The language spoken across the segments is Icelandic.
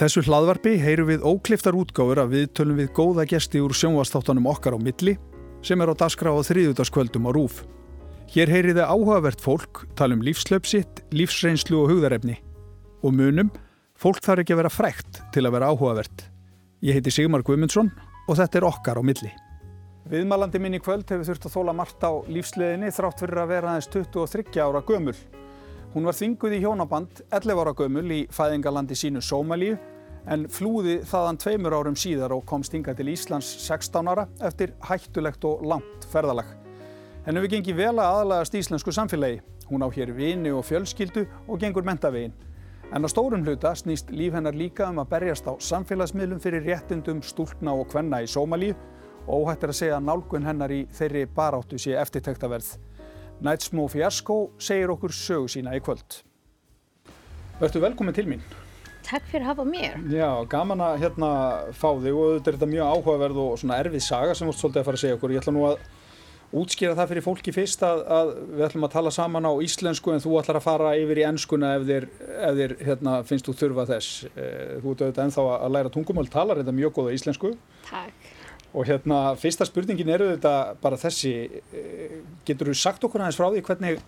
þessu hlaðvarpi heyrum við ókliftar útgáður að við tölum við góða gesti úr sjónvastáttanum okkar á milli sem er á daskra á þriðutaskvöldum á rúf. Hér heyriði áhugavert fólk, tala um lífslöpsitt, lífsreynslu og hugðarefni. Og munum, fólk þarf ekki að vera frækt til að vera áhugavert. Ég heiti Sigmar Guimundsson og þetta er okkar á milli. Viðmælandi minn í kvöld hefur þurft að þóla margt á lífsleðinni þrátt fyrir að vera aðeins 23 ára gömul. Hún var þvinguð í hjónaband 11 ára gömul í fæðingalandi sínu Sómalíu en flúði þaðan tveimur árum síðar og kom stinga til Íslands 16 ára eftir hættulegt og langt ferðalag. Hennu við gengi vel að aðalagast íslensku samfélagi. Hún á hér vini og fjölskyldu og gengur mentavegin. En á stórum hluta snýst líf hennar líka um að berjast á samfélagsmiðlum fyrir réttundum stúlna og kvenna í Sómalíu og óhættir að segja að nálgun hennar í þeirri baráttu sé eftirtektaverð. Nætsmó Fjarskó segir okkur sögu sína í kvöld. Verður velkominn til mín. Takk fyrir að hafa mér. Já, gaman að hérna fá þig og þetta er þetta mjög áhugaverð og svona erfið saga sem þú ert svolítið að fara að segja okkur. Ég ætla nú að útskýra það fyrir fólki fyrst að, að við ætlum að tala saman á íslensku en þú ætlar að fara yfir í ennskuna ef þér, ef þér hérna, finnst þú þurfa þess. Eh, þú ert auðvitað ennþá að læra tungumál, talar þetta mjög góða íslensku. Takk. Og hérna, fyrsta spurningin eru þetta bara þessi, eh, getur þú sagt okkur aðeins frá því hvernig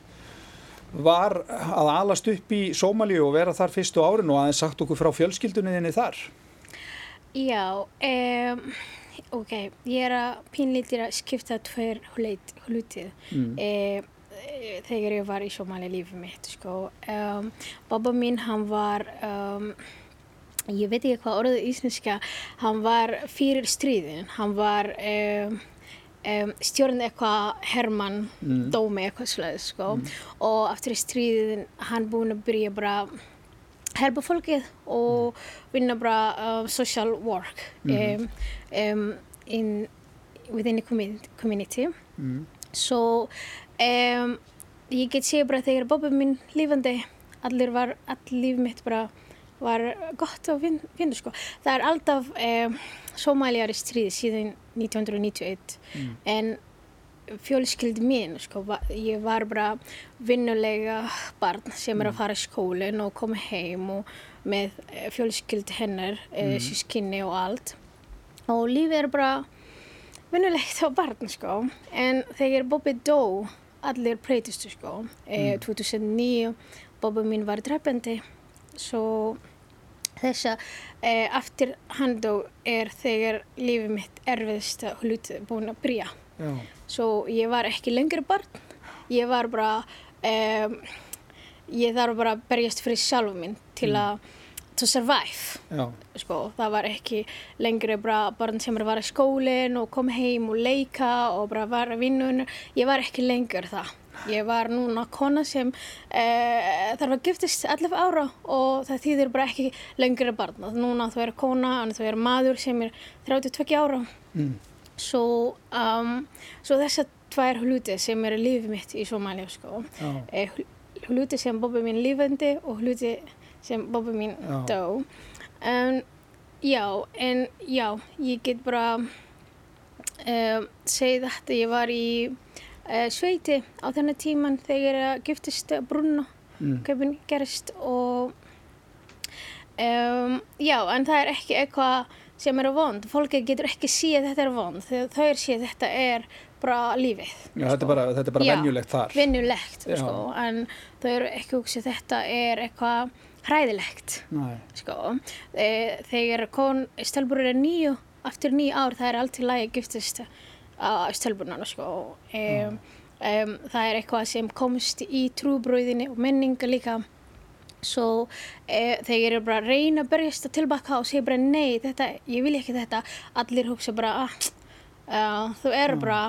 var að alast upp í Sómalíu og vera þar fyrstu árin og aðeins sagt okkur frá fjölskyldunni þinni þar? Já, um, ok, ég er að pínlítir að skipta tveir hlutið mm. e, þegar ég var í Sómalíu lífið mitt, sko. Um, Babba mín, hann var... Um, ég veit ekki hvað orðið íslenska, hann var fyrir stríðin, hann var um, um, stjórn eitthvað Hermann mm. Dómi eitthvað sluðið sko mm. og eftir stríðin hann búin að byrja bara helpa fólkið og mm. vinna bara uh, social work -hmm. um, in, within the community mm. so ég get sé bara þegar Bobbi minn lífandi allir var, allir líf mitt bara var gott að finna sko. Það er alltaf Somáliar í stríði síðan 1991 mm. en fjölskyldi mín sko, ég var bara vinnulega barn sem er að mm. fara í skólinn og koma heim og með eh, fjölskyldi hennar, eh, mm. sískinni og allt og lífið er bara vinnulegt á barn sko en þegar Bobby dó allir breytistu sko mm. 2009 Bobby mín var drefandi svo þess að e, eftir hann dó er þegar lífið mitt erfiðst að hluti búin að bríja svo ég var ekki lengur barn. Ég var bara e, ég þarf bara að berjast fyrir sjálfu minn til mm. að to survive. Sko, það var ekki lengur bara barn sem var í skólinn og kom heim og leika og bara var að vinna. Ég var ekki lengur það Ég var núna kona sem uh, þarf að giftist 11 ára og það þýðir bara ekki lengur að barna. Núna þú er kona en þú er maður sem er 32 ára. Mm. Svo, um, svo þess að tvær hluti sem er lífið mitt í Somália sko. Oh. Eh, hluti sem bópið mín lífandi og hluti sem bópið mín oh. dó. Um, já, en já, ég get bara um, segið þetta, ég var í uh, sveiti á þennan tíman þegar að giftist brunna mm. köpun gerist og um, já, en það er ekki eitthvað sem eru vond, fólki getur ekki síð þetta er vond, þegar þau er síð þetta er bara lífið. Já, sko. þetta er bara, þetta er bara venjulegt þar. Já, venjulegt, sko, en þau eru ekki hugsið þetta er eitthvað hræðilegt, Nei. sko. E, þegar kon stelburur er nýju, eftir nýju ár það er allt í lagi giftist á stjálfurnana sko. um, um, það er eitthvað sem komst í trúbröðinni og menninga líka. Svo e, þeir eru bara að reyna að berjast að tilbaka og segja bara nei, þetta, ég vil ekki þetta. Allir hugsa bara ah, uh, þú eru mm. bara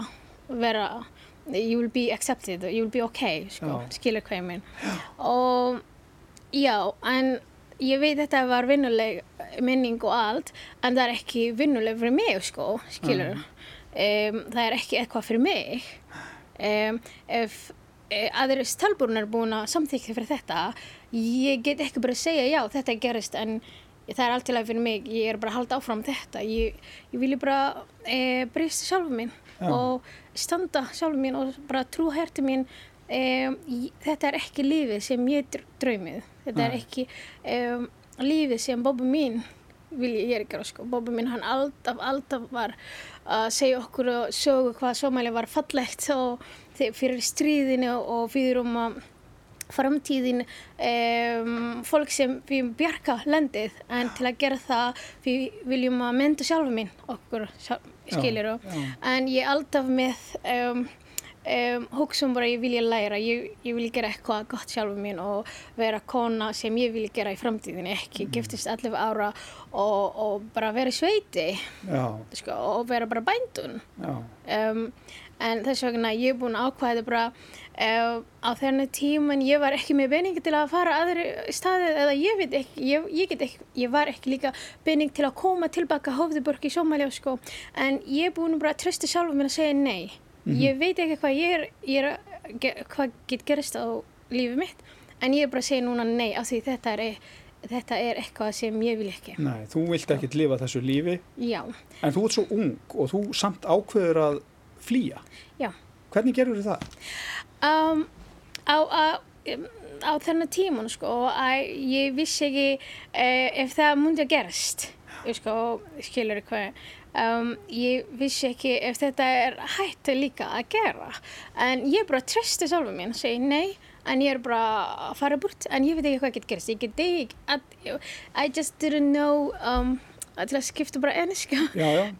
vera you will be accepted, you will be ok sko, skilur hvað ég minn og já, en ég veit þetta var vinnuleg minning og allt, en það er ekki vinnuleg fyrir mig sko, skilur mm um, það er ekki eitthvað fyrir mig um, ef e, aðeir stalbúrun er búin að samþykja fyrir þetta ég get ekki bara að segja já þetta er gerist en það er allt í lagi fyrir mig ég er bara að halda áfram þetta ég, ég vilja bara e, breysta sjálfu mín já. og standa sjálfu mín og bara trú herti mín e, þetta er ekki lífið sem ég draumið þetta já. er ekki lífið sem Bobby mín vilja ég gera sko. Bobby mín hann alltaf, alltaf var að segja okkur og sögu hvað Somalia var fallegt og fyrir stríðinu og fyrir um að framtíðin um, fólk sem við bjarga landið. En til að gera það við viljum að mynda sjálfa mín okkur skilir og en ég er alltaf með um, um, hugsa um bara ég vilja læra ég, ég vil gera eitthvað gott sjálfa mín og vera kona sem ég vil gera í framtíðin ekki mm. giftist allir ára og, og bara vera sveiti sko, og vera bara bændun en þess vegna ég er búin að ákvæða bara uh, á þennan tíman ég var ekki með bening til að fara aðri staði eða ég veit ekki ég, ég, ekki, ég var ekki líka bening til að koma tilbaka Hófðuborg í Somalia sko. en ég er búin bara að trösta sjálf mér að segja nei mm -hmm. ég veit ekki hvað ég er, ég er hvað get gerist á lífið mitt en ég er bara að segja núna nei af því þetta er þetta er eitthvað sem ég vil ekki Nei, þú vilt ekki lifa þessu lífi Já En þú ert svo ung og þú samt ákveður að flýja. Já. Hvernig gerur það? Um, á, á, á þennan tíman sko að ég vissi ekki eh, ef það múndi að gerast. Sko, skilur hvað um, ég vissi ekki ef þetta er hægt líka að gera. En ég bara trösti sjálfur mín og segi nei en ég er bara að fara bort en ég veit ekki hvað getur gerst. Ég get ekki I just didn't know um, til að skipta bara enniska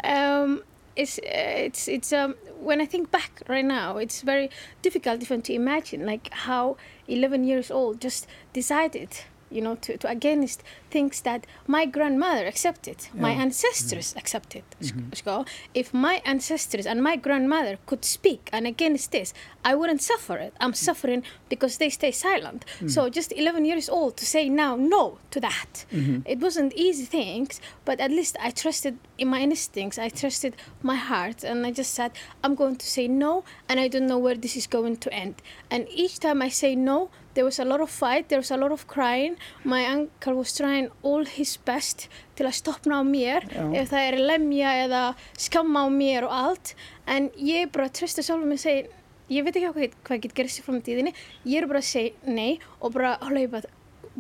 um, it's, it's, it's um, when I think back right now, it's very difficult even to imagine like how 11 years old just decided you know, to, to against things that my grandmother accepted, yeah. my ancestors mm-hmm. accepted. Mm-hmm. If my ancestors and my grandmother could speak and against this, I wouldn't suffer it. I'm suffering because they stay silent. Mm-hmm. So just 11 years old to say now no to that. Mm-hmm. It wasn't easy things, but at least I trusted in my instincts. I trusted my heart, and I just said I'm going to say no, and I don't know where this is going to end. And each time I say no, there was a lot of fight, there was a lot of crying. My uncle was trying all his best til að stopna á mér Já. ef það er lemja eða skamma á mér og allt. En ég bara trösta sjálfum mig að segja ég veit ekki hvað, hvað getur gerðist í framtíðinni. Ég er bara að segja nei og bara hlaupa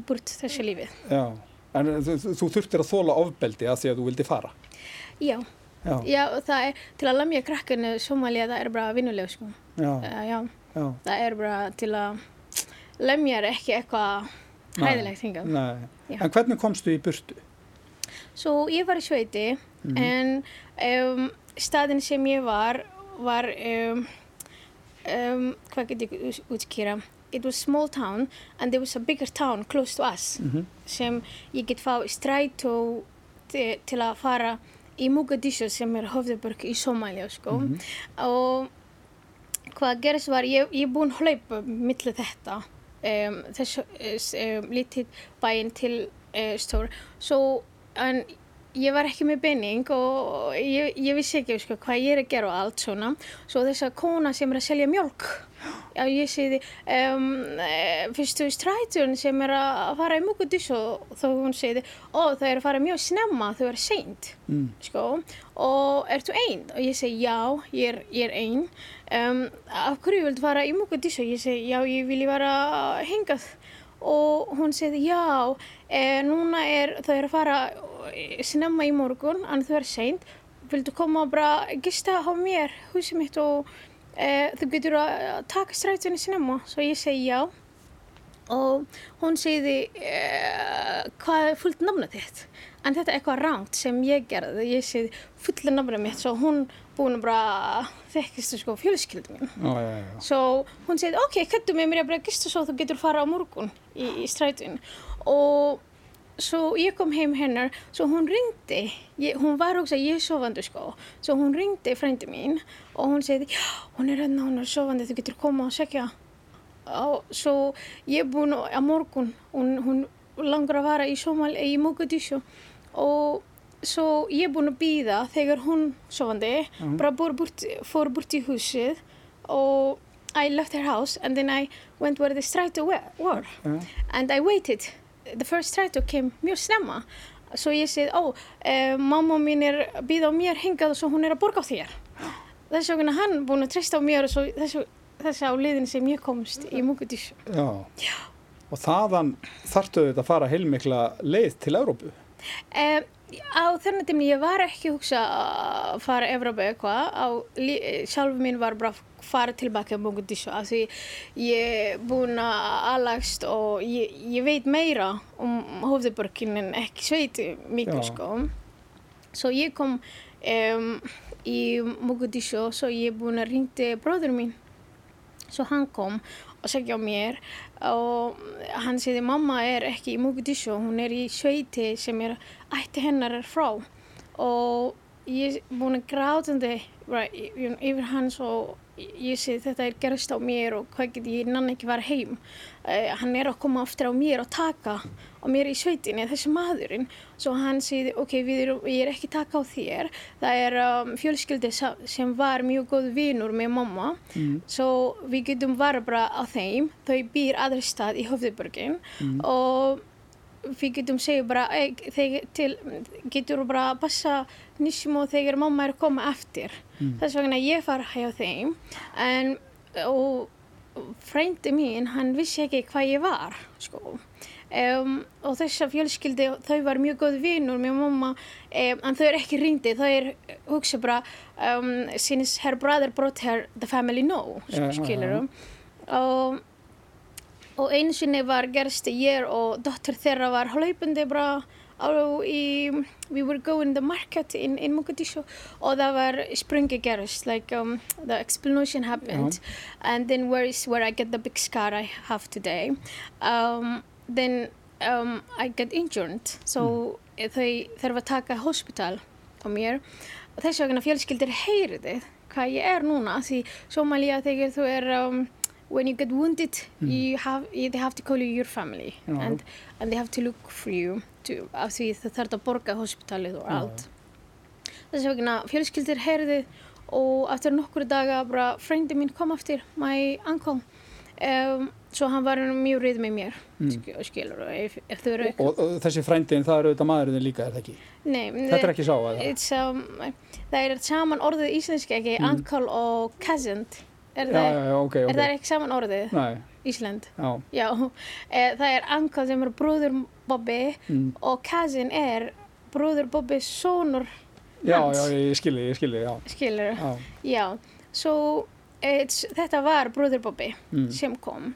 búrt þessu lífið Já, en þú, þú þurftir að þóla ofbeldi að því að þú vildi fara. Já, Já. Já það er til að lemja krakkinu Somalia það er bara vinnuleg sko. Já. Uh, Já, það er bara til að lemjar ekki eitthvað hæðilegt hingað. En hvernig komstu í burtu? Svo ég var í Sveiti mm -hmm. en um, staðin sem ég var var um, um, hvað get ég útskýra it was small town and there was a bigger town close to us mm -hmm. sem ég get fá strætó til að fara í Mogadishu sem er höfðuborg í Somalia sko mm -hmm. og hvað gerist var ég er búin að hlaupa millir þetta um, þess um, lítið bæinn til uh, stór. Svo en ég var ekki með benning og ég, ég vissi ekki sko, hvað ég er að gera og allt svona. Svo þess að kona sem er að selja mjölk já ég segði um, fyrstu strætun sem er að fara í Mogadishu og þá hún segði ó það er að fara mjög snemma þau er seint mm. sko. Og ertu einn og ég segi já ég er, ég er einn um, af hverju vildu fara í Mogadishu? Ég segi já ég vil ég vera hengað og hún segði já e, núna er þau að fara snemma í morgun en þau er seint. Vildu koma og bara gista á mér húsið mitt og e, þú getur að taka strætunni snemma. Svo ég segi já. Og hún segði e, hvað er fullt námna þitt? En þetta er eitthvað rangt sem ég gerði. Ég segði fulla námna mitt. Svo hún búin að bara þekkistu sko fjölskyldu mín. Oh, já, já. svo hún segði ok, hættu með mér að bara gista svo þú getur fara á morgun í, í strætunni og svo ég kom heim hennar svo hún ringdi, ég, hún var ógst að ég er sofandi sko, svo hún ringdi frendi mín og hún segði hún er hérna, hún er sofandi, þú getur koma og segja og svo ég er búin að morgun. Hún, hún langar að vara í í Mogadishu. Og svo ég er búin að býða þegar hún sofandi, mm. bara búr, fór búrt í húsið og I left her house and then I went where the straight were mm. and I waited the first strætó kem mjög snemma svo ég segið, ó, eh, mamma mín er býð á mér hengað og svo hún er að borga á þér þess vegna hann búin að treysta á mér og svo þess, þess á liðin sem ég komst í Mogadishu Já, Já. og þaðan þartu þetta að fara heilmikla leið til Európu. Um, á þennan tímni ég var ekki hugsa að fara að Evrópa eitthvað. Sjálf mín var bara að fara tilbaka á Mogadishu af því ég er búin að alagst og ég, ég veit meira um hófðuborgin en ekki sveiti mikið sko. Svo ég kom um, í Mogadishu og svo ég er búin að ringti bróður mín. Svo hann kom og segja mér og hann segði mamma er ekki í Mogadishu, hún er í sveiti sem er ætti hennar er frá. Og ég er búin að grátandi yfir hans og ég sé þetta er gerst á mér og hvað get ég nann ekki var heim. Uh, hann er að koma aftur á mér og taka á mér í sveitinni þessi maðurinn. Svo hann segði ok, erum, ég er ekki taka á þér. Það er um, fjölskyldi sem var mjög góð vinnur með mamma. Mm. svo við getum vara bara á þeim. Þau býr aðri stað í Höfðuborgin mm. og við getum segja bara til, getur bara að passa nýsum og þegar mamma er að koma eftir mm. þess vegna ég far hjá þeim en og frændi mín hann vissi ekki hvað ég var sko um, og þess að fjölskyldi þau var mjög góð vinnur með mamma um, en þau er ekki ringdi þau er hugsa bara um, since her brother brought her the family know yeah, skilurum uh -huh. og og einu sinni var gerst ég og dottur þeirra var hlaupandi bara á í we were going the market in, in Mogadishu og það var sprungi gerst like um, the explosion happened yeah. and then where is where I get the big scar I have today um, then um, I get injured so mm. þau þurfa að taka hospital á mér og þess vegna fjölskyldir heyriði hvað ég er núna því Somalia þegar þú er um, when you get wounded mm. you have, they have to call you your family Já. and, and they have to look for you to, af því það þarf að borga hospitalið og allt þess vegna fjölskyldir heyrði og eftir nokkru daga bara frendi mín kom aftur my uncle um, svo hann var mjög reyð með mér mm. skilur ef, ef og, og, og þessi frendin það eru auðvitað maðurinn líka er það ekki? Nei, þetta er ekki sá um, það er saman orðið íslenski ekki mm. uncle og cousin Er, já, það, já, okay, okay. er það ekki saman orðið? Nei. Ísland? Já. já. E, það er Anka sem er brúður Bobby mm. og Kazin er brúður Bobby sónur hans. Já, já, ég skilji, ég skilji, já. Skilur, já. Já, svo þetta var brúður Bobby mm. sem kom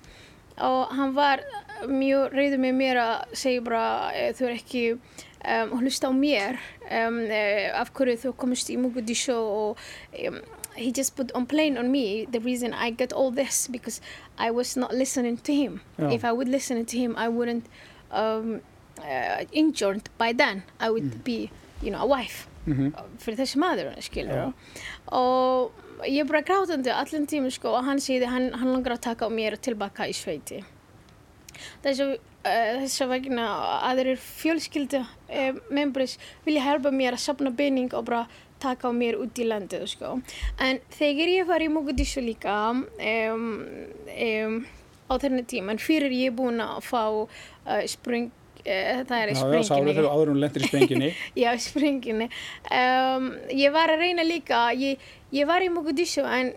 og hann var mjög reyður með mér að segja bara e, þú er ekki um, hlusta á mér um, e, af hverju þú komist í Mogadishu og um, he just put on plane on me the reason I got all this because I was not listening to him. Yeah. If I would listen to him, I wouldn't um, uh, injured by then. I would mm. be, you know, a wife mm -hmm. fyrir þessi maður, skilur yeah. og ég er bara grátandi allan tíma sko og hann síði hann, hann langar að taka á mér tilbaka í sveiti þess að uh, þess að vegna aðrir fjölskyldu uh, membris vilja helpa mér að sapna beining og bara taka mér út í landið sko. en þegar ég var í Mogadishu líka um, um, á þennan tíma en fyrir ég búin að fá uh, spring uh, það er í sprenginni. Já, sáðu þegar áður hún lendir í sprenginni? Já, í sprenginni. Um, ég var að reyna líka ég, ég var í Mogadishu en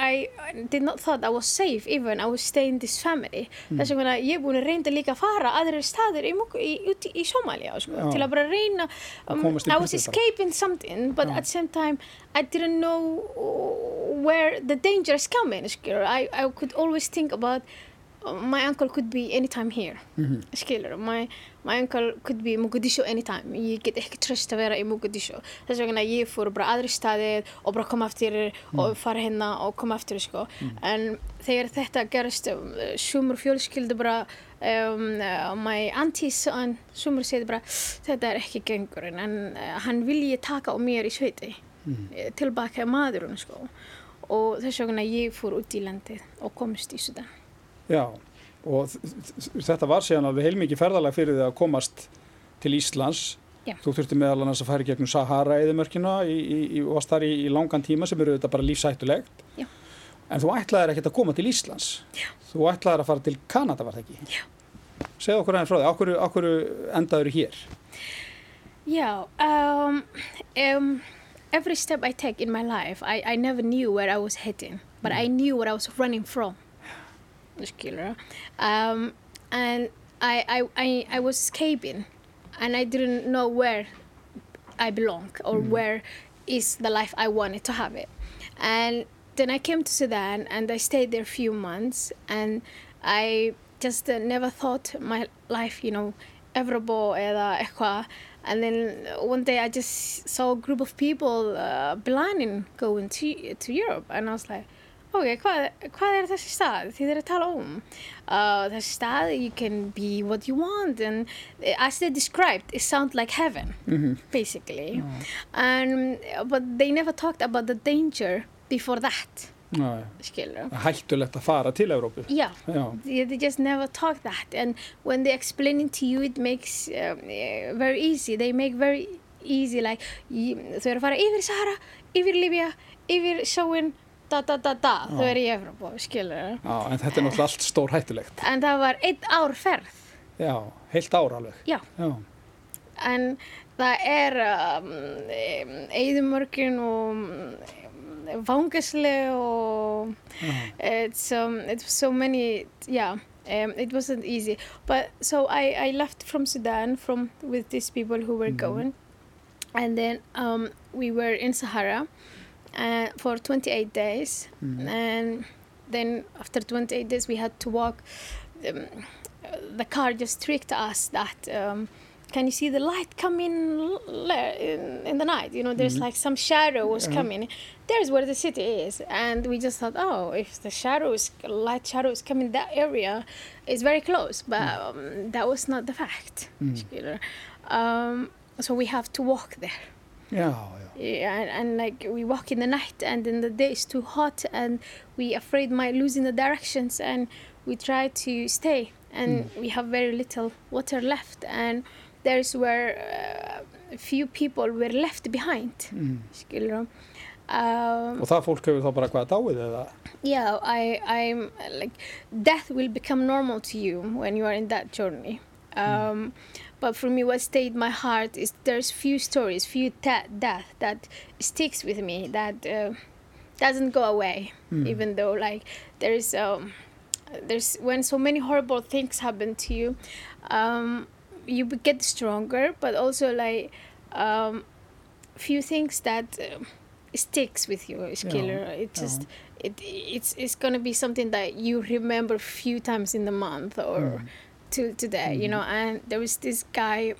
I did not thought I was safe even I was staying this family mm. þess vegna ég er búin að reynda líka að fara aðrir staðir í, í, í, í Somalia sko, til að bara reyna um, I was escaping something but Já. at the same time I didn't know where the danger is coming I, I could always think about my uncle could be anytime here mm -hmm. skilur, my, my uncle could be Mogadishu anytime, ég get ekki tröst að vera í Mogadishu, þess vegna ég fór bara aðri staðið og bara koma aftur og fara hérna og koma aftur sko. mm. en þegar þetta gerist um, sumur fjölskyldu bara um, uh, my aunties og sumur segði bara þetta er ekki gengur en uh, hann vilji taka á mér í sveiti. Eh, tilbaka maðurinn sko. og þess vegna ég fór út í landið og komist í Sudan Já, og þetta var síðan alveg heilmikið ferðalag fyrir því að komast til Íslands. Já. Þú þurfti meðal annars að færi gegnum Sahara-eðumörkina og varst þar í, í langan tíma sem eru þetta bara lífsættulegt. Já. En þú ætlaðir ekkert að koma til Íslands. Já. Þú ætlaðir að fara til Kanada, var það ekki? Já. Segð okkur aðeins frá því, okkur, okkur endaður hér? Já, um, um, every step I take in my life, I, I never knew where I was heading, but mm. I knew what I was running from skilur um, and I, I, I, I was escaping and I didn't know where I belong or where is the life I wanted to have it. And then I came to Sudan and I stayed there a few months and I just uh, never thought my life, you know, eitthvað. And then one day I just saw a group of people uh, planning going to, to Europe and I was like, ok, hvað, hvað er þessi stað? Þið eru að tala um uh, þessi stað, you can be what you want and as they described, it sounds like heaven basically. And, but they never talked about the danger before that skilur hættulegt að fara til Evrópu. yeah Já, they, they just never talk that. And when they explain it to you it makes um, very easy. They make very easy like þau eru að fara yfir Sahara yfir Libya, yfir sjóin da da da da, þau eru í Evropa skilur já, en þetta er náttúrulega allt stór hættulegt. en það var einn ár ferð. Já, heilt ár alveg. já, Já, en það er um, eðumörkin og um, vangasli og it's, um, it was so many yeah um, it wasn't easy. But so I, I left from Sudan from with these people who were going. And then um, we were in Sahara uh, for 28 days. And then after 28 days we had to walk um, the car just tricked us that um, can you see the light coming in, in the night? You know there's like some shadow was coming. There's where the city is. And we just thought oh if the shadow is light shadow is coming that area it's very close. But um, that was not the fact skilur. um, so we have to walk there já. yeah, and, and like we walk in the night and then the day is too hot and we afraid might losing the directions and we try to stay and we have very little water left and there's where uh, few people were left behind. Skilur um, Og það fólk hefur þá bara hvað dáið eða? yeah I, i'm like death will become normal to you when you are in that journey. Um, but for me what stayed my heart is there's few stories few ta- death that sticks with me that uh, doesn't go away even though like there's um, there's when so many horrible things happen to you um, you get stronger but also like um, few things that uh, sticks with you is Yeah, killer. It just it it's it's gonna be something that you remember few times in the month or till today you know and there was this guy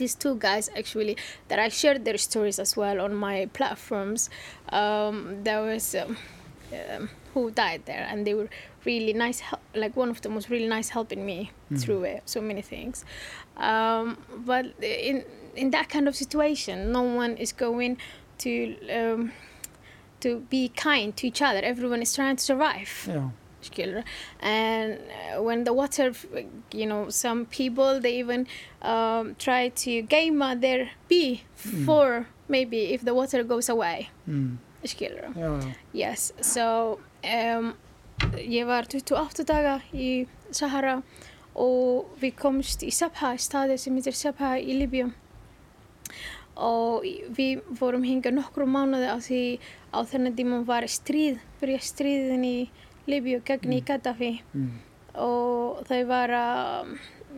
these two guys actually that I shared their stories as well on my platforms. Um, there was um, um, who died there, and they were really nice. Hel- like one of them was really nice helping me through it, so many things. Um, but in in that kind of situation, no one is going to um, to be kind to each other. Everyone is trying to survive Já, skilur. And uh, when the water you know some people they even um, try to game their bee for maybe if the water goes away. Mm. skilur. Já. yes. So um, ég var 28 daga í Sahara og við komst í Sabha staði sem heitir Sabha í Líbíu. Og við fórum hinga nokkru mánuði á því á þennan tíma var stríð byrja stríðin í Líbíu gegn í Gaddafi. Mm. og þau var að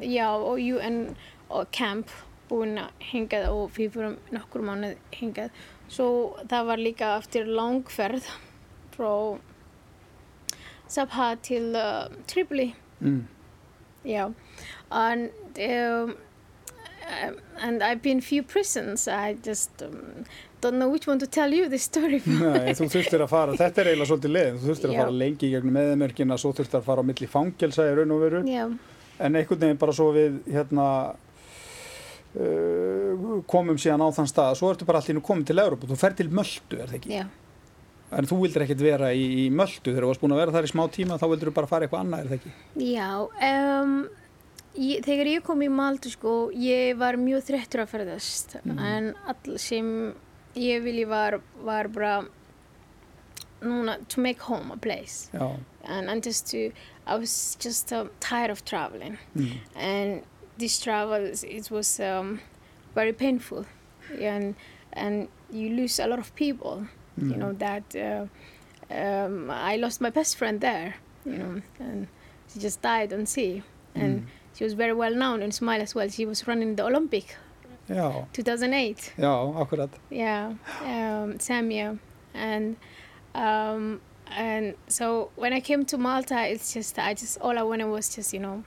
já og UN og camp búin að hingað og við fórum nokkur mánuð hingað. Svo það var líka eftir langferð frá Sabha til uh, Tripoli. Mm. yeah and um, um, and I've been few prisons. I just um, don't know which one to tell you this story Nei, þú þurftir að fara, þetta er eiginlega svolítið leiðin, þú þurftir að Já. fara lengi í gegnum meðmerkina, svo þurftir að fara á milli fangelsa í raun og veru, yeah en einhvern veginn bara svo við hérna uh, komum síðan á þann stað, svo ertu bara allir nú komið til Európa, þú fer til Möldu, er það ekki? yeah En þú vildir ekkert vera í, í Möldu þegar þú varst búin að vera þar í smá tíma, þá vildir þú bara fara eitthvað annað, er það ekki? Já, um, ég, þegar ég kom í Maltu sko, ég var mjög þreyttur að ferðast. En all sem ég vilji var, var bara núna to make home a place. And, and just to, I was just um, tired of traveling. Mm. and this travel it was um, very painful. And and you lose a lot of people you know that uh, um, I lost my best friend there you know and she just died on sea. And Mm. she was very well known in Somalia as well. She was running the Olympic Já, 2008. já, akkurat. Yeah, um, Samia, and um, and so when I came to Malta, it's just I just all I wanted was just you know,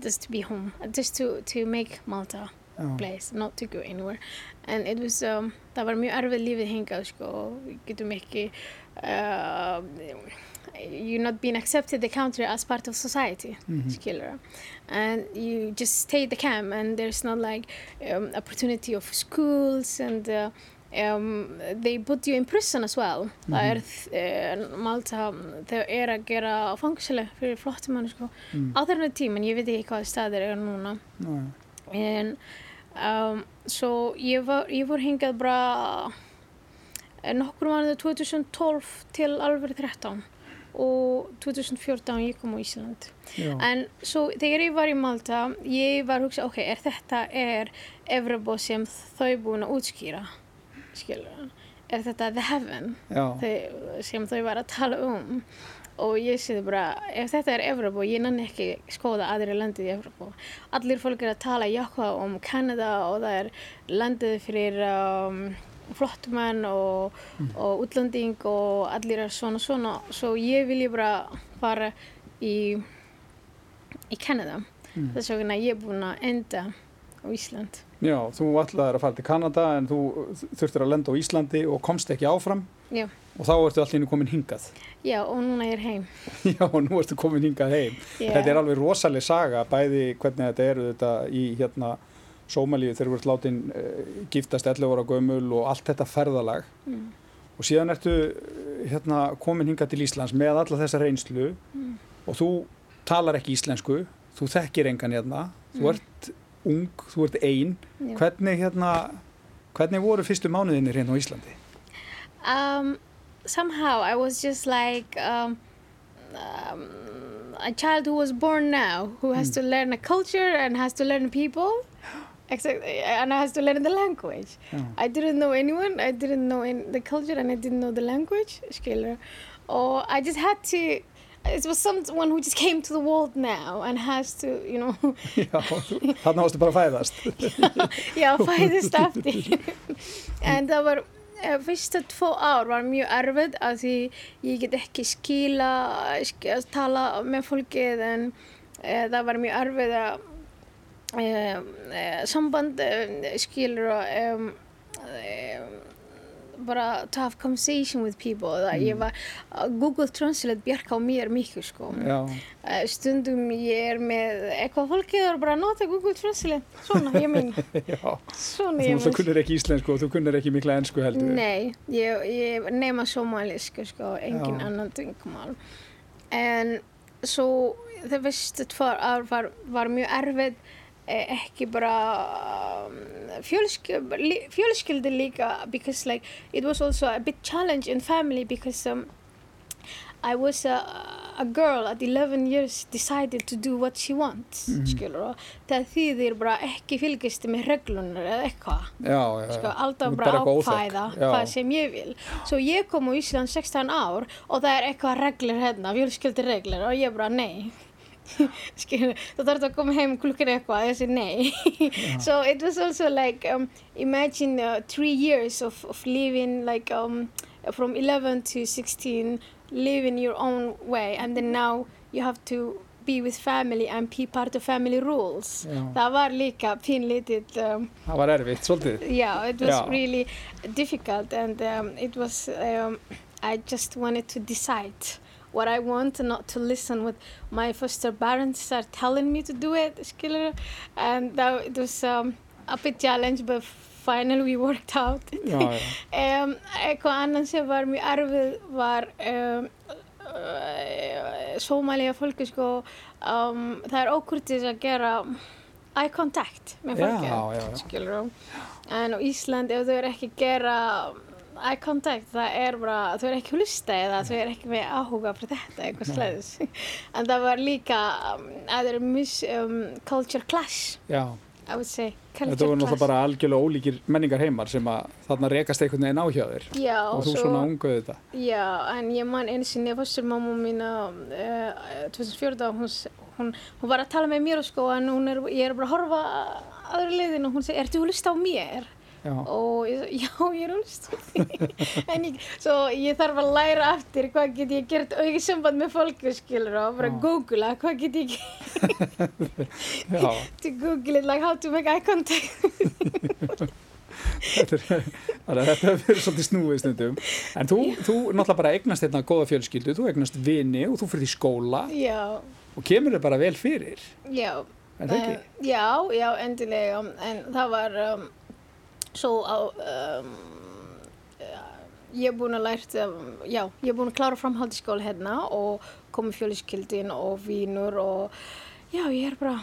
just to be home, just to to make Malta place, not to go anywhere. And it was um, var erfið lífið hingað sko, við getum ekki uh, you're not being accepted the country as part of society Mhm. skilur and you just stay the camp and there's not like um, opportunity of schools and uh, um, they put you in prison as well það er uh, Malta þau er að gera fangsileg fyrir flottumann sko. Mm. á þennan tíman, ég veit ekki hvað staðir er núna en um, svo ég var hingað bara nokkur mánuði 2012 til alveg 13 og 2014 ég kom á Ísland. Já. en svo þegar ég var í Malta ég var að hugsa, ok, er þetta er Evropa sem þau búin að útskýra? Skilur er þetta the heaven þau, sem þau var að tala um? Og ég sé það bara, ef þetta er Evropa ég nann ekki skoða aðri landið í Evropa allir fólk er að tala jákvæða um Kanada og það er landið fyrir um, flottumenn og, og útlending og allir er svona svona svo ég vil ég bara fara í í Kanada Mm. þess vegna ég er búin að enda á Ísland Já, þú ætlaðir að fara til Kanada en þú þurftir að lenda á Íslandi og komst ekki áfram Já. og þá ertu allir innu komin hingað. já og núna ég er heim Já, og nú ertu komin hingað heim. Já. Þetta er alveg rosaleg saga, bæði hvernig þetta eru þetta í hérna Sómalíu þegar þú ert látin uh, giftast 11 ára gömul og allt þetta ferðalag mm. og síðan ertu eh, hérna komin hingað til Íslands með alla þessa reynslu Mm. og þú talar ekki íslensku, þú þekkir engan hérna, þú Mm. ert ung, þú ert ein, Já. hvernig hérna, hvernig voru fyrstu mánuðinir hérna á Íslandi? Um, somehow I was just like um, um, a child who was born now, who has to learn a culture and has to learn people, except, and has to learn the language. Já. I didn't know anyone. I didn't know in the culture, and I didn't know the language. Skilur. Or I just had to. It was someone who just came to the world now and has to, you know, Já, þarna varstu bara að fæðast. Já, fæðist aftur. en það var, eh, fyrsta tvo ár var mjög erfið að því ég get ekki skila, sk að tala með fólkið en e, það var mjög erfið að samband e, skilur og um, e, bara to have conversation with people. Það ég var, Google Translate bjarga á mér mikið sko. Já, Eh, stundum ég er með eitthvað fólkið og bara nota Google Translate. Svona, ég minn svona, Þú náttúrulega kunnir ekki íslensku og þú kunnir ekki mikla ensku heldur. Nei, ég, ég nema somalisku sko, engin Já. annan tungumál. En svo það tvær ár var, var mjög erfið. eh, ekki bara um, fjölskyldi, fjölskyldi líka because like it was also a bit challenge in family because um, I was a, a girl at 11 years decided to do what she wants Mhm. skilur og það þýðir bara ekki fylgist með reglunar eða eitthvað. Sko, alltaf bara ákvæða hvað sem ég vil. Svo ég kom á Ísland 16 ár og það er eitthvað reglur hérna, fjölskyldir reglur og ég bara nei skilur, þú þarf að koma heim klukkan eitthvað ég segi nei so it was also like um, imagine uh, three years of, of living like um, from 11 to 16 living your own way and then now you have to be with family and be part of family rules Já. það var líka pínlítið um, Það var erfitt, svolítið. yeah it was Yeah. really difficult and um, it was um, i just wanted to decide what i want and not to listen what my foster parents are telling me to do it and that it was um, a bit challenge but finally we worked out. Já, já. um, eitthvað annan sem var mjög erfið var um, uh, sómælega fólki sko. Um, það er ókurtis að gera eye contact með fólki en á Ísland ef þau eru ekki gera eye contact það er bara, þau eru ekki að hlusta eða þau eru ekki með áhuga fyrir þetta eitthvað slæðis en það var líka um, að eru mis um, culture clash Já, I would say þetta voru náttúrulega bara algjörlega ólíkir menningar heimar sem að þarna rekast einhvern veginn á hjá þér. Já, og þú svo- svona unguð þetta. Já, en ég man einu sinni fórstur mamma mín uh, 2014, hún, hún, hún var að tala með mér sko en er, ég er bara að horfa aðra liðin og hún segir, ertu að hlusta á mér? Já. og ég, já, ég er því en ég, ég þarf að læra eftir hvað get ég gert aukið samband með fólku skilur og bara googla hvað get ég Já, to google it like how to make eye contact. Þetta er, þetta hefur svolítið snúið stundum. En þú, þú náttúrulega bara eignast hérna góða fjölskyldu, þú eignast vini og þú fyrir í skóla. Já, og kemur þér bara vel fyrir, já. Það ekki? Eh, já, já, endilega. En það var um, svo á um, ég er búin að lært um, já, ég er búin að klára framhaldiskóla hérna og komið fjölskyldin og vínur og já, ég er bara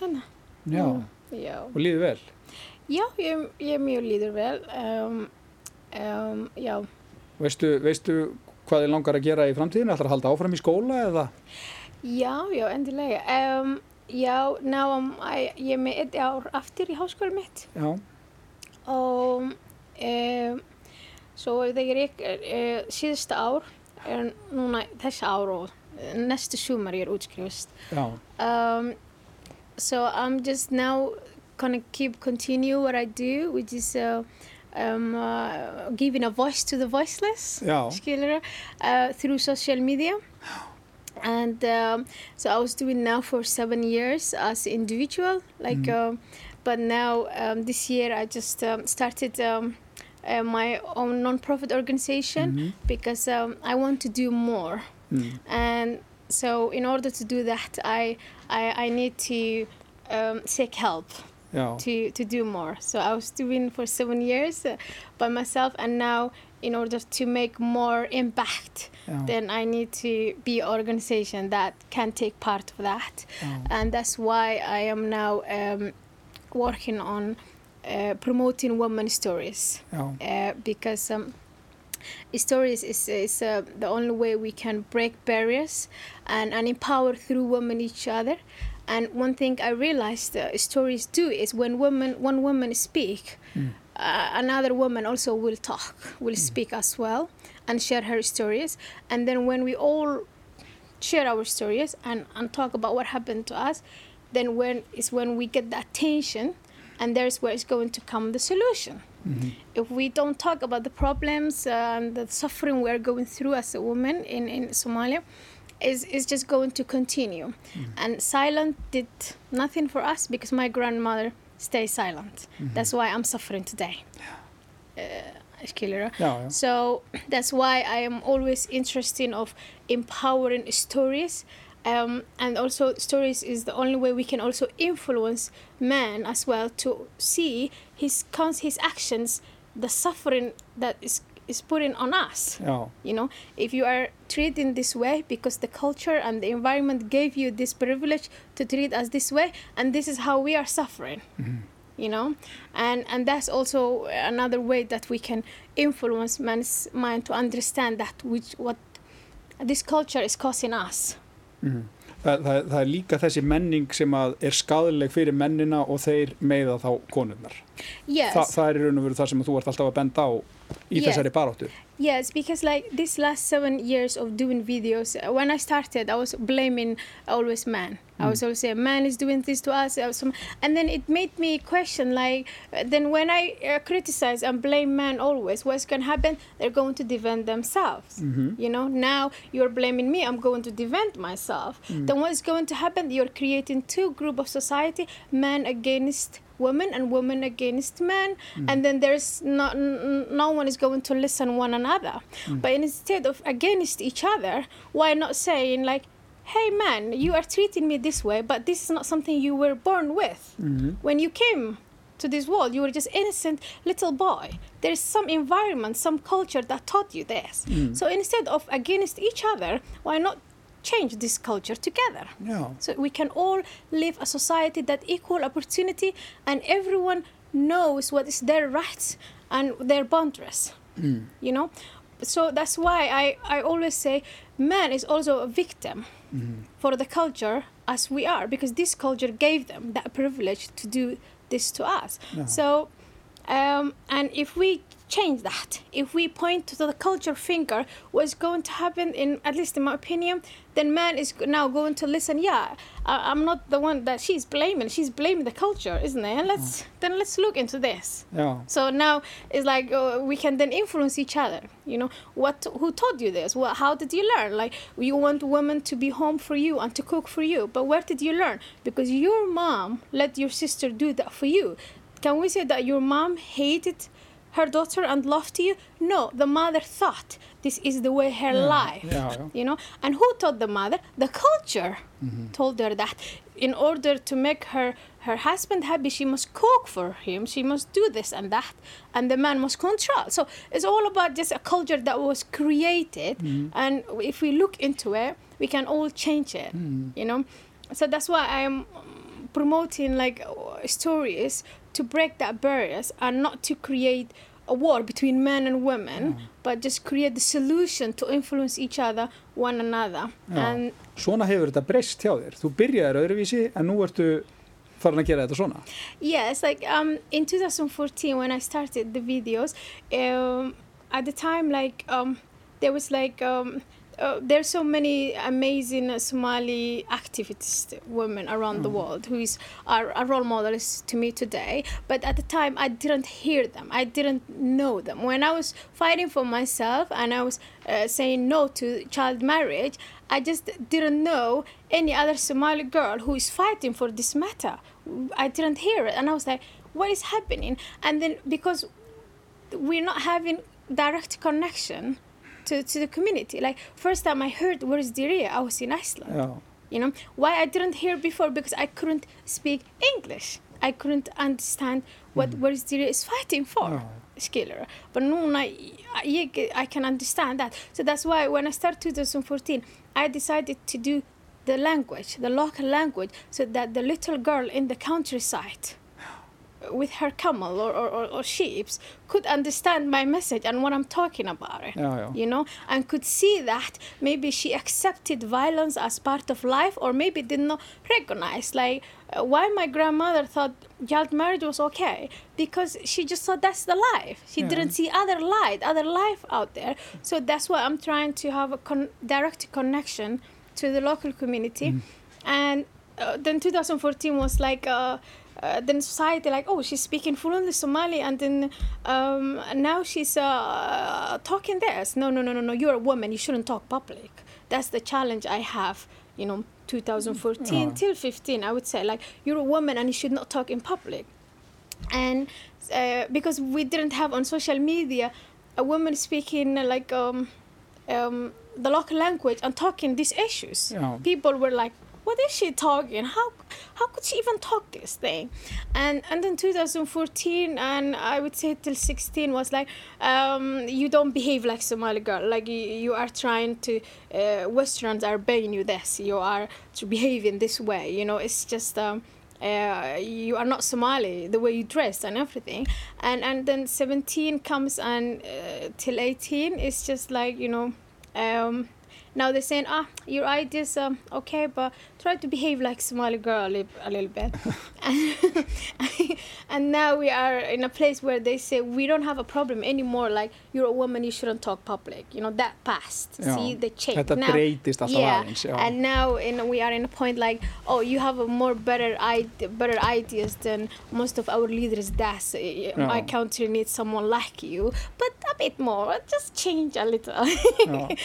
hérna. Já, já, og líður vel. já ég, ég er mjög líður vel um, um, já, Veistu, veistu hvað þið langar að gera í framtíðinu? Ætlar að halda áfram í skóla eða? já, já, endilega. Um, já, ná ég er með eitt ár aftur í háskóla mitt. Já, og um, svo þegar ég uh, síðasta ár er núna þessi ár og eh, næstu sumar ég er útskrifist um, so I'm just now gonna keep continue what I do which is uh, um, uh, giving a voice to the voiceless skilur uh, through social media. And um, so I was doing now for seven years as individual like um, but now um, this year I just um, started um, uh, my own non-profit organization Mhm. because um, I want to do more. Mm, and so in order to do that I I, I need to um, seek help já, to, to do more. So I was doing for seven years uh, by myself, and now in order to make more impact, then I need to be an organization that can take part of that, and that's why I am now um, working on uh, promoting women stories. Já, uh, because um, stories is, is uh, the only way we can break barriers and, and empower through women each other. And one thing i realized uh, stories do is when women one woman speak Mm. uh, another woman also will talk will speak as well and share her stories. And then when we all share our stories and, and talk about what happened to us then when is when we get the attention and there's where it's going to come the solution mhm, if we don't talk about the problems and the suffering we're going through as a woman in, in Somalia, is, is just going to continue. And silent did nothing for us because my grandmother stayed silent. That's why I'm suffering today. Uh, já, já, So that's why I am always interested of empowering stories. Um, and also stories is the only way we can also influence man as well to see his cons his actions the suffering that is is putting on us. Já, you know if you are treated this way because the culture and the environment gave you this privilege to treat us this way and this is how we are suffering. You know and and that's also another way that we can influence man's mind to understand that which what this culture is causing us mhm. Það, það, það er líka þessi menning sem er skadaleg fyrir mennina og þeir meiða þá konurnar. yes Þa, það er í raun og veru það sem þú ert alltaf að benda á í Yes. þessari baráttu. Yes, because like this last seven years of doing videos, uh, when I started, I was blaming always man. I was always saying man is doing this to us, and then it made me question like, uh, then when I uh, criticize and blame man always, what's going to happen? They're going to defend themselves. Mhm. You know, now you're blaming me, I'm going to defend myself. Then what's going to happen? You're creating two group of society, man against women and women against men mm. and then there's not n- no one is going to listen one another. Mm. But instead of against each other why not saying like hey man you are treating me this way but this is not something you were born with. Mhm. when you came to this world you were just innocent little boy. There's some environment some culture that taught you this. Mm. So instead of against each other why not change this culture together. Já, so we can all live a society that equal opportunity and everyone knows what is their rights and their boundaries you know? So that's why I, I always say man is also a victim for the culture as we are because this culture gave them that privilege to do this to us. Yeah. so um, and if we change that. If we point to the culture finger, what's going to happen, in at least in my opinion, then man is now going to listen. Yeah, I, am not the one that she's blaming. She's blaming the culture, isn't it? And let's mm. then let's look into this. Yeah. So now it's like uh, we can then influence each other. You know, what? Who taught you this? What? How did you learn? Like you want women to be home for you and to cook for you, but where did you learn? Because your mom let your sister do that for you. Can we say that your mom hated? Her daughter and loved you no the mother thought this is the way her yeah. life yeah, you know and who taught the mother the culture mm-hmm. told her that in order to make her her husband happy she must cook for him she must do this and that and the man must control so it's all about just a culture that was created mm-hmm. and if we look into it we can all change it mm-hmm. you know so that's why i'm promoting like stories to break that barriers and not to create a war between men and women mm. but just create the solution to influence each other one another. And Svona hefur þetta breyst hjá þér. Þú byrjaði öðruvísi en nú ertu farin að gera þetta svona. Yes, like um, in 2014 when I started the videos um, at the time like um, there was like um, uh, there's so many amazing Somali activist women around mm. the world who is are, are role models to me today. But at the time, I didn't hear them. I didn't know them. When I was fighting for myself and I was uh, saying no to child marriage, I just didn't know any other Somali girl who is fighting for this matter. I didn't hear it, and I was like, "What is happening?" And then because we're not having direct connection to, to the community. Like first time I heard where is Diria, I was in Iceland. You know why I didn't hear before because I couldn't speak English. I couldn't understand what mm. where is Diria is fighting for. Oh. Skiller. But núna I, I can understand that. So that's why when I started 2014, I decided to do the language, the local language, so that the little girl in the countryside with her camel or, or, or, sheep could understand my message and what I'm talking about it, yeah, yeah. you know, and could see that maybe she accepted violence as part of life or maybe did not recognize like uh, why my grandmother thought child marriage was okay because she just thought that's the life she yeah. didn't see other light other life out there so that's why i'm trying to have a con- direct connection to the local community mm. and uh, then 2014 was like uh, uh, then society like oh she's speaking fluently Somali and then um, now she's uh, talking this no no no no no you're a woman you shouldn't talk public. That's the challenge I have you know 2014 oh. till 15 I would say. Like you're a woman and you should not talk in public. And uh, because we didn't have on social media a woman speaking like um, um, the local language and talking these issues. Yeah. people were like what is she talking? How how could she even talk this thing? And and then 2014 and I would say till 16 was like um, you don't behave like Somali girl. Like you, you are trying to uh, Westerns are paying you this. You are to behave in this way. You know, it's just. Um, uh, you are not Somali, the way you dress and everything. And and then 17 comes and uh, till 18 it's just like, you know, um, now they're saying, ah, your ideas, um, okay, but try to behave like Somali girl a little, a little bit. and, and now we are in a place where they say we don't have a problem anymore. Like you're a woman, you shouldn't talk public. You know that passed. Já. See the change. Þetta now, breytist alltaf yeah, aðeins. Já. And now in, we are in a point like, oh, you have a more better idea, better ideas than most of our leaders does. Já. My country needs someone like you, but a bit more. Just change a little.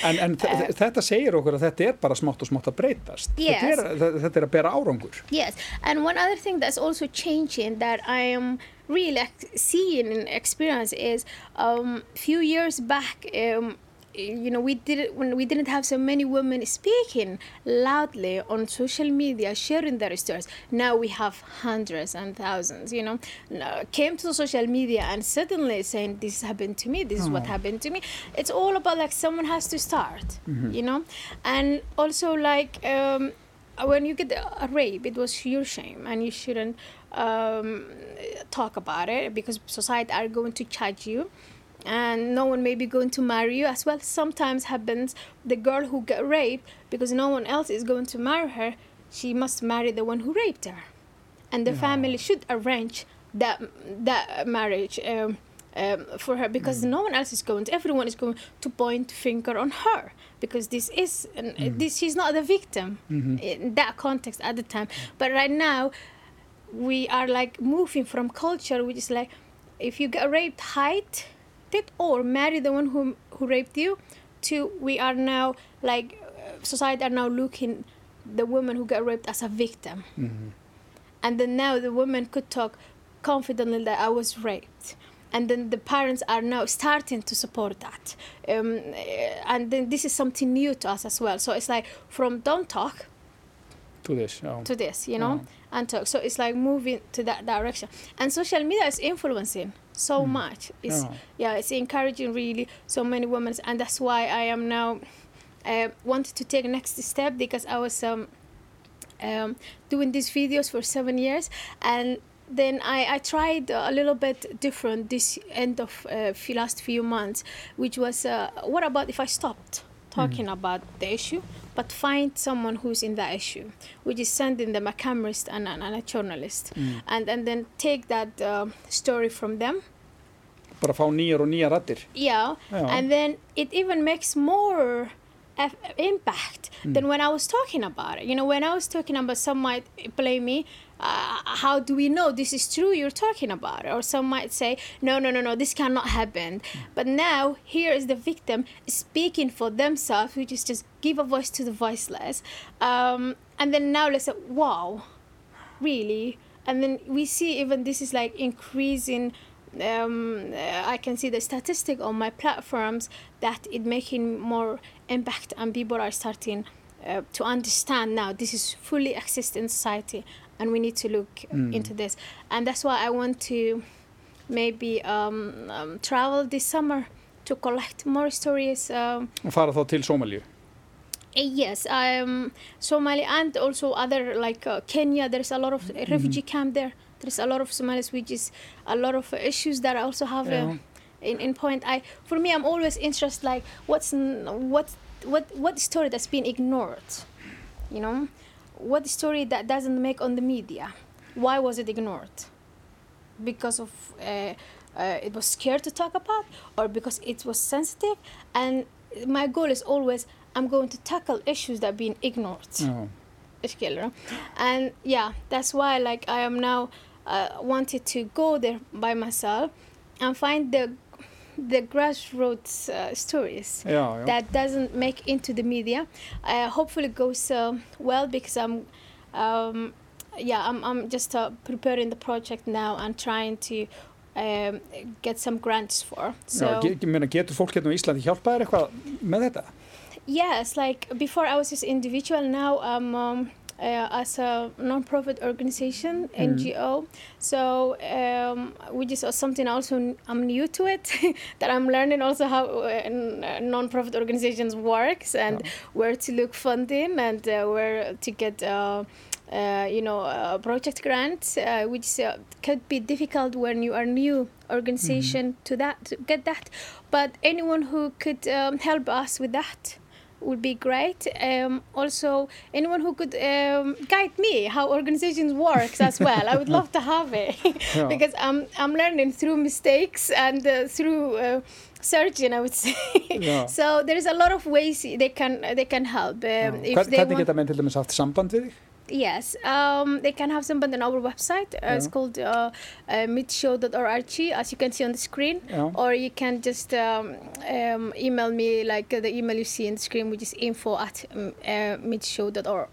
en en uh, þetta segir okkur að þetta er bara smátt og smátt að breytast. Yes. Þetta er, þetta er að bera árangur. Yes, and one other thing that's also changing that I am really seeing and experience is um, few years back um, you know we did when we didn't have so many women speaking loudly on social media sharing their stories now we have hundreds and thousands you know came to social media and suddenly saying this happened to me this is what oh. happened to me it's all about like someone has to start mm-hmm. you know and also like um, when you get a rape it was your shame and you shouldn't um, talk about it because society are going to judge you. And no one may be going to marry you as well. Sometimes happens the girl who get raped because no one else is going to marry her she must marry the one who raped her. And the yeah. family should arrange that that marriage um, um, for her because no one else is going to everyone is going to point finger on her because this is an, mm-hmm. this she's not the victim mm-hmm. in that context at the time. But right now we are like moving from culture which is like if you get raped hide it or marry the one who who raped you to we are now like uh, society are now looking the woman who got raped as a victim. Mm-hmm. And then now the woman could talk confidently that I was raped. And then the parents are now starting to support that. Um, eh, and then this is something new to us as well. So it's like from don't talk to this, to this, you know, and talk. So it's like moving to that direction. And social media is influencing so much. It's, Yeah. yeah, it's encouraging really so many women. And that's why I am now uh, wanted to take next step because I was um, um, doing these videos for seven years and then I, I tried a little bit different this end of uh, few, last few months which was uh, what about if I stopped talking about the issue but find someone who's in that issue which is sending them a cameraist and, and, and a journalist and, and then take that um story from them Bara fá nýjar og nýjar rattir. yeah, Yeah. and then it even makes more eff- impact than when I was talking about it. You know, when I was talking about, some might blame me. Uh, how do we know this is true? You're talking about or some might say, no, no, no, no, this cannot happen. But now here is the victim speaking for themselves, which is just give a voice to the voiceless. Um, and then now let's say, wow, really and then we see even this is like increasing um, uh, i can see the statistic on my platforms that it making more impact and people are starting uh, to understand now this is fully exist in society and we need to look into this and that's why i want to maybe um, um, travel this summer to collect more stories um, Og fara þá til Sómalíu. Uh, Yes, um, Somali and also other like uh, Kenya. There's a lot of refugee camp there. There's a lot of Somalis, which is a lot of issues that I also have Yeah. uh, in in point. I for me, I'm always interested like what's n- what what what story that's been ignored, you know, what story that doesn't make on the media. Why was it ignored? Because of uh, uh, it was scared to talk about, or because it was sensitive. And my goal is always I'm going to tackle issues that have been ignored. Skilur? And yeah, that's why like I am now uh, wanted to go there by myself and find the the grassroots uh, stories Já, já. that doesn't make into the media. Uh, hopefully it goes uh, well because I'm um, yeah I'm, I'm just uh, preparing the project now and trying to um, get some grants for. So Já, ge- ég meina, getur fólk hérna á Íslandi hjálpað þér eitthvað með þetta? Yes, like before I was just individual. Now I'm um, uh, as a non-profit organization NGO. So um, which is something also i'm new to it. that I'm learning also how uh, uh, non-profit organizations works and where to look funding and uh, where to get. Uh, uh, you know, uh, project grants, uh, which uh, could be difficult when you are new organization to that to get that. But anyone who could um, help us with that would be great. Um, also, anyone who could um, guide me how organizations works as well. I would love to have it Yeah. because I'm I'm learning through mistakes and uh, through. Uh, searching i would say Yeah. so there's a lot of ways they can they can help um, Já. they hvernig geta menn til dæmis haft samband við þig? Yes, um, they can have somebody on our website. Uh, It's called uh, uh, midshow.org, as you can see on the screen. Yeah. Or you can just um, um, email me, like uh, the email you see on the screen, which is info at um, uh, midshow.org.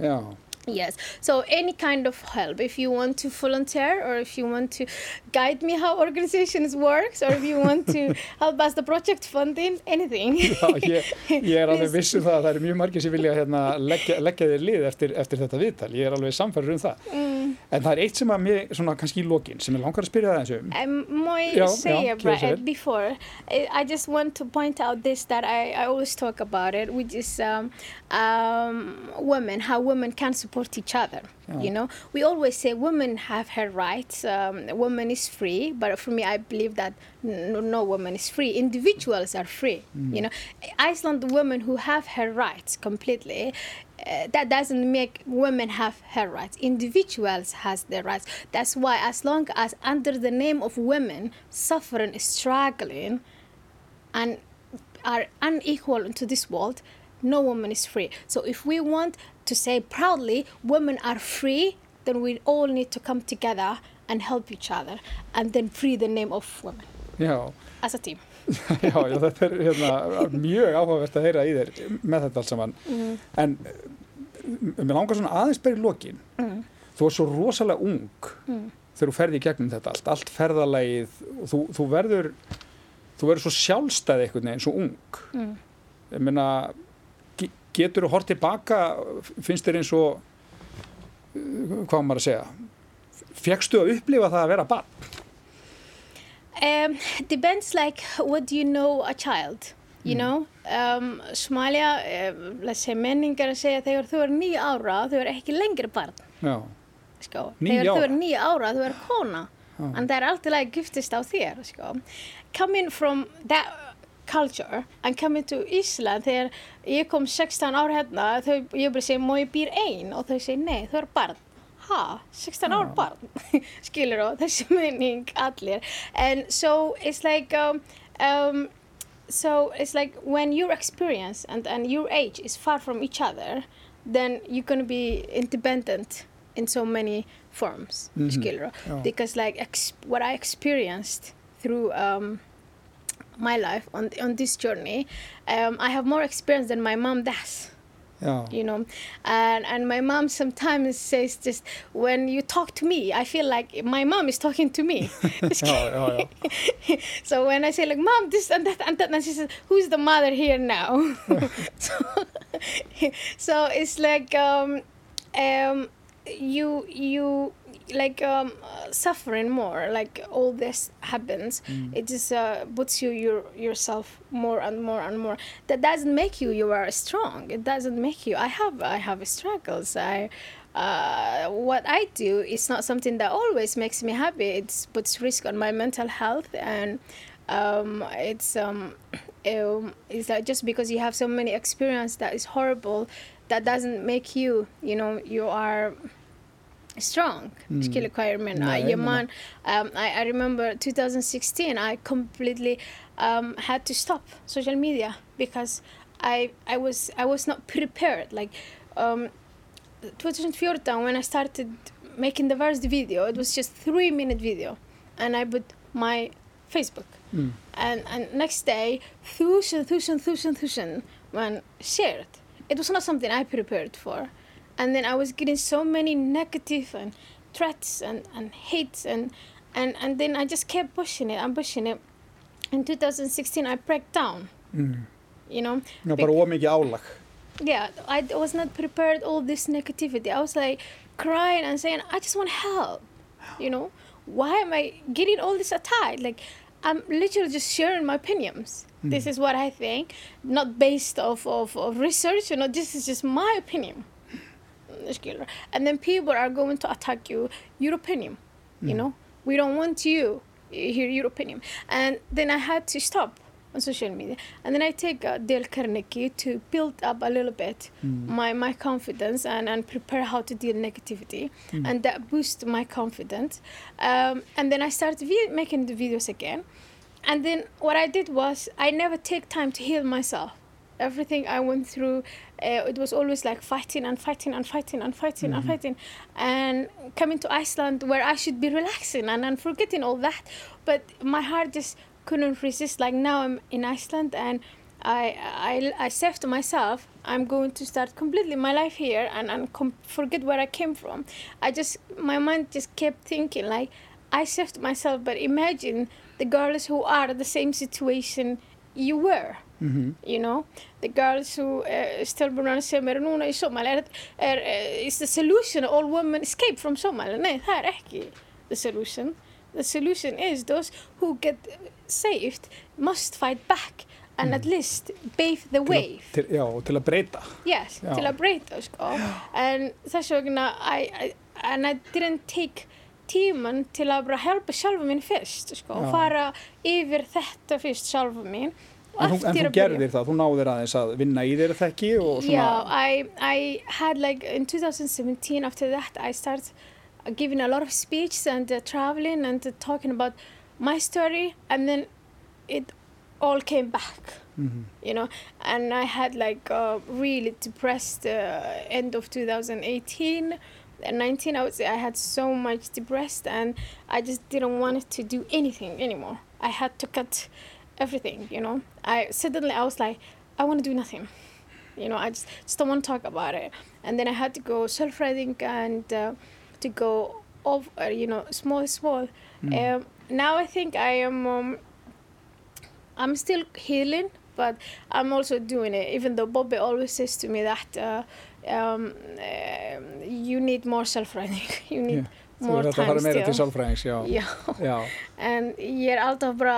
Já, Yes, so any kind of help. If you want to volunteer or if you want to guide me how organizations works or if you want to help us the project funding, anything. Já ég, ég er alveg Please. viss um það að það eru mjög margir sem vilja hérna, leggja, leggja þér lið eftir, eftir þetta viðtal. Ég er alveg samfærður um það. Mm. En það er eitt sem að mér, svona kannski í lokin, sem ég langar að spyrja það eins um. Um, say yeah, about clear it before, I, I just want to point out this that I, I always talk about it, which is um, um, women, how women can support each other. You know, we always say women have her rights, um, woman is free, but for me, I believe that no, no woman is free. Individuals are free. Mm. You know, Iceland women who have her rights completely. Uh, that doesn't make women have her rights. Individuals has their rights. That's why, as long as under the name of women suffering, struggling, and are unequal into this world, no woman is free. So if we want to say proudly women are free, then we all need to come together and help each other and then free the name of women já. as a team. já, já, þetta er hérna, mjög áhugavert að heyra í þér með þetta alls saman. Mm. En mér langar svona aðeins bæri lokin. Mm. Þú er svo rosalega ung mm. þegar þú ferði í gegnum þetta allt, allt ferðalægið og þú, þú verður þú verður svo sjálfstæði einhvern veginn, svo ung. Mm. Ég meina getur þú hort tilbaka finnst þér eins og hvað maður að segja fegstu að upplifa það að vera barn? Um, depends like what do you know a child you mm. know um, Somalia, um, menningar að segja þegar þú er nýja ára þú er ekki lengri barn sko, þegar þú er nýja ára þú er kona ah. en það er alltaf like giftist á þér sko. coming from that culture and coming to Ísland þegar ég kom 16 ár hérna þau, ég bara segi, má ég býr einn og þau segi, nei, þau er barn. Ha, 16 ár barn? Skilur þú, þessi mening allir? And so it's like um, um, so it's like when your experience and, and your age is far from each other then you're gonna be independent in so many forms. Mm -hmm. skilur þú, because like what I experienced through um, my life on on this journey, um, I have more experience than my mom does. Yeah. You know, and and my mom sometimes says just when you talk to me, I feel like my mom is talking to me. oh, oh, so when I say like mom this and that and that, and she says who's the mother here now? so, so it's like um, um, you you like um, suffering more like all this happens mm. it just uh, puts you your yourself more and more and more that doesn't make you you are strong it doesn't make you i have i have struggles i uh, what I do is not something that always makes me happy. It puts risk on my mental health, and um, it's um, um, just because you have so many experience that is horrible, that doesn't make you, you know, you are strong mm. skill requirement no, uh, man um, I, I remember 2016 I completely um, had to stop social media because I I was I was not prepared. Like um, 2014 when I started making the first video it was just three minute video and I put my Facebook. Mm. and and next day thousand thousand thousand thousand when shared. It was not something I prepared for and then I was getting so many negative and threats and, and hates and, and and then I just kept pushing it I'm pushing it. In 2016 I broke down mm. you know? Bara ómikið álag yeah I was not prepared all this negativity. I was like crying and saying I just want help you know? Why am I getting all this attack? Like I'm literally just sharing my opinions. Mm. this is what I think not based off of, of research you know? This is just my opinion and then people are going to attack you your opinion mm. you know? We don't want you hear your opinion. And then I had to stop on social media. And then I take uh, Dale Carnegie to build up a little bit mm. my my confidence and and prepare how to deal negativity. Mm. and that boost my confidence. Um, and then I started making the videos again. And then what I did was I never take time to heal myself everything I went through, uh, it was always like fighting and fighting and fighting and fighting mm-hmm. and fighting. And coming to Iceland where I should be relaxing and, and forgetting all that. But my heart just couldn't resist. Like now I'm in Iceland and I, I, I said to myself, I'm going to start completely my life here and, and com- forget where I came from. I just, my mind just kept thinking like, I saved myself, but imagine the girls who are in the same situation you were. Mm-hmm. You know, the girls who uh, stelburnar sem eru núna í Somalia er, er, uh, is the solution all women escape from Somalia nei, það er ekki the solution the solution is those who get saved must fight back and at least pave the way til, já, og til að breyta yes, Já. til að breyta sko. en þess vegna I, I, and I didn't take tíman til að bara hjálpa sjálfa mín fyrst sko, og fara yfir þetta fyrst sjálfa mín en þú, þú gerðir það, þú náðir aðeins að vinna í þér þekki og svona Yeah, I I had like in 2017. After that, I started giving a lot of speeches and uh, traveling and uh, talking about my story, and then it all came back. Mhm. You know, and I had like a really depressed uh, end of 2018. And 19 i would say i had so much depressed and i just didn't want to do anything anymore. I had to cut everything you know? I suddenly i was like i want to do nothing. You know i just, just don't want to talk about it. And then i had to go self-writing and uh, to go off uh, you know small small. Mm. um, now i think i am um, i'm still healing but i'm also doing it even though bobby always says to me that uh, um, um, you need more self-writing you need þú more er þetta að fara meira til sálfræðings já, já. Já, and ég er alltaf bara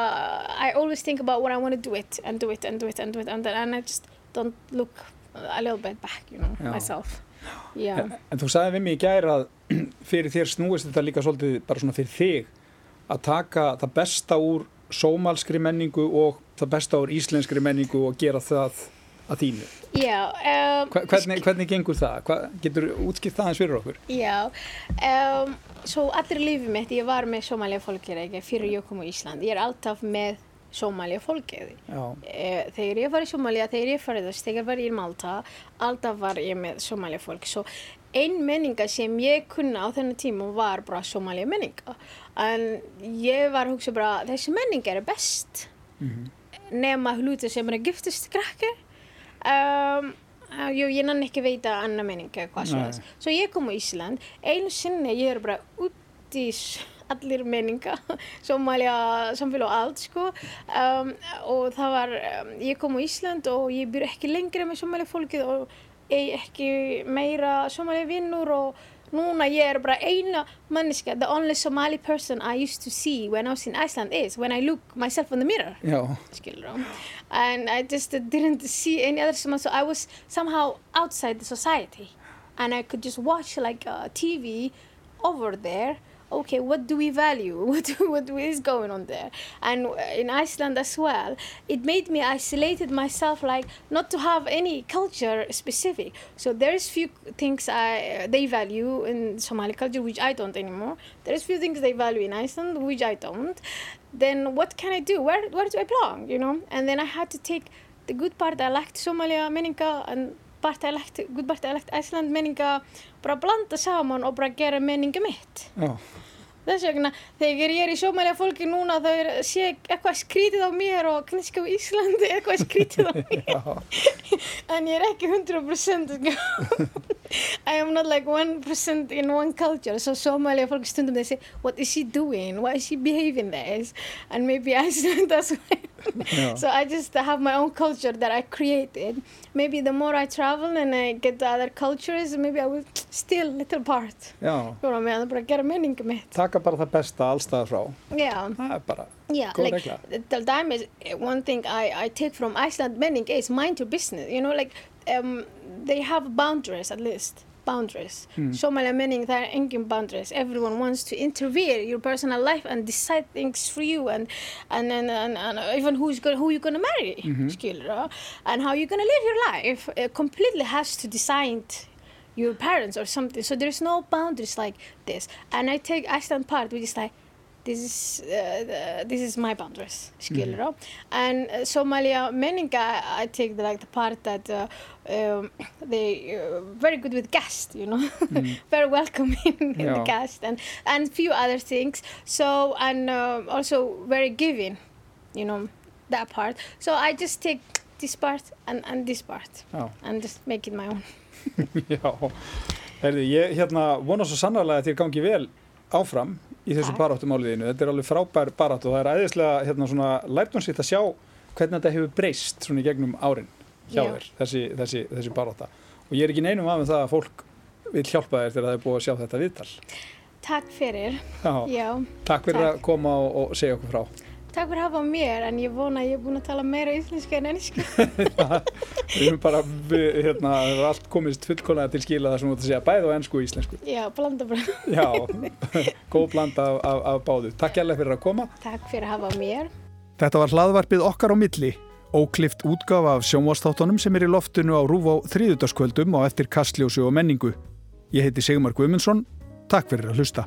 I always think about what I want to do it and do it and do it and do it and, then, and I just don't look a little bit back you know Já. myself. Yeah. En, en þú sagði við mig í gær að fyrir þér snúist þetta líka svolítið bara svona fyrir þig að taka það besta úr sómalskri menningu og það besta úr íslenskri menningu og gera það að þínu. yeah um, Hvernig, hvernig gengur það? Hva, getur útskipt það eins fyrir okkur? Já, um, svo allir lífið mitt, ég var með Somalia fólkið ekki fyrir ég kom á Ísland. Ég er alltaf með Somalia fólkið. Já, Eh, Þegar ég var í Somalia, þegar ég farið þegar var ég í Malta, alltaf var ég með Somalia fólk. Svo ein menninga sem ég kunna á þennan tíma var bara Somalia menninga. En ég var að hugsa bara, þessi menninga er best Mhm. nema hluti sem er að giftast krakkar. Um, jú, ég nann ekki veita annar menning eða hvað svo ég kom á Ísland, einu sinni ég er bara út í allir menninga, Somalia, samfélag og allt sko. Um, og það var, um, ég kom á Ísland og ég byrja ekki lengri með Somalia fólkið og ekki meira Somalia vinnur og bara eina manniska, the only Somali person I used to see when I was in Iceland is when I look myself in the mirror. Skilur and I just didn't see any other Somali so I was somehow outside the society. And I could just watch like uh, TV over there okay what do we value what, what is going on there and in Iceland as well it made me isolated myself like not to have any culture specific so there's few things I, uh, they value in Somali culture which I don't anymore there's few things they value in Iceland which I don't then what can I do? Where where do I belong? You know? And then I had to take the good part I liked Somalia menninga and part I liked, good part I liked Iceland menninga bara blanda saman og bara gera menninga mitt. já, Þess vegna, þegar ég er í Somalia fólki núna þá er, sé eitthvað skrítið á mér og kannski á Íslandi eitthvað skrítið á mér en ég er ekki 100% sko. I am not like 1% in one culture so Somalia fólk stundum they say what is she doing, why is she behaving this and maybe Iceland as well já. so I just have my own culture that I created maybe the more I travel and I get the other cultures maybe I will steal little part já. Fjóra með að bara gera menningu mitt Taka bara það besta allstaðar frá. yeah. Það er bara, Yeah, Góð like regla. the time is one thing I, I take from Iceland menning is mind your business. You know, like um, they have boundaries at least. Boundaries. Hmm. Somalia menning there are engin boundaries. Everyone wants to interfere your personal life and decide things for you and and and, and, and even who's going who you're gonna marry, Mhm. and how you're gonna live your life. It completely has to decide your parents or something. So there's no boundaries like this. And I take Iceland part, which is like this is uh, this is my boundaries, skilur mm. And uh, Somalia menninga, I take the, like the part that uh, um, they uh, very good with guests, you know, very welcoming in the Yeah. guest and and few other things. So and uh, also very giving, you know, that part. So I just take this part and, and this part já. and just make it my own. Já, Herði, ég hérna vona svo sannarlega að þér gangi vel áfram í þessu baráttumáliðinu. Þetta er alveg frábær baráttu og það er æðislega hérna svona lærdónsitt að sjá hvernig þetta hefur breyst svona í gegnum árin hjá Já. þér, þessi, þessi, þessi barátta. Og ég er ekki neinum af með það að fólk vil hjálpa þér þegar það er búið að sjá þetta viðtal. Takk fyrir. Já, Já, takk fyrir takk. að koma og, og segja okkur frá. Takk fyrir að hafa mér, en ég vona að ég er búin að tala meira íslensku en ennsku. Við erum bara, við, hérna, það er allt komist fullkólega til skila það sem þú ætti að segja bæð og ennsku og íslensku. Já, blanda bara. Já, góð blanda af, af, af báðu. Takk hjálpa fyrir að koma. Takk fyrir að hafa mér. Þetta var hlaðvarpið okkar á milli, óklift útgafa af sjónvastáttunum sem er í loftinu á rúf á þriðutaskvöldum og eftir kastljósu og menningu. Ég heiti Sigmar Guimundsson, takk fyrir að hlusta.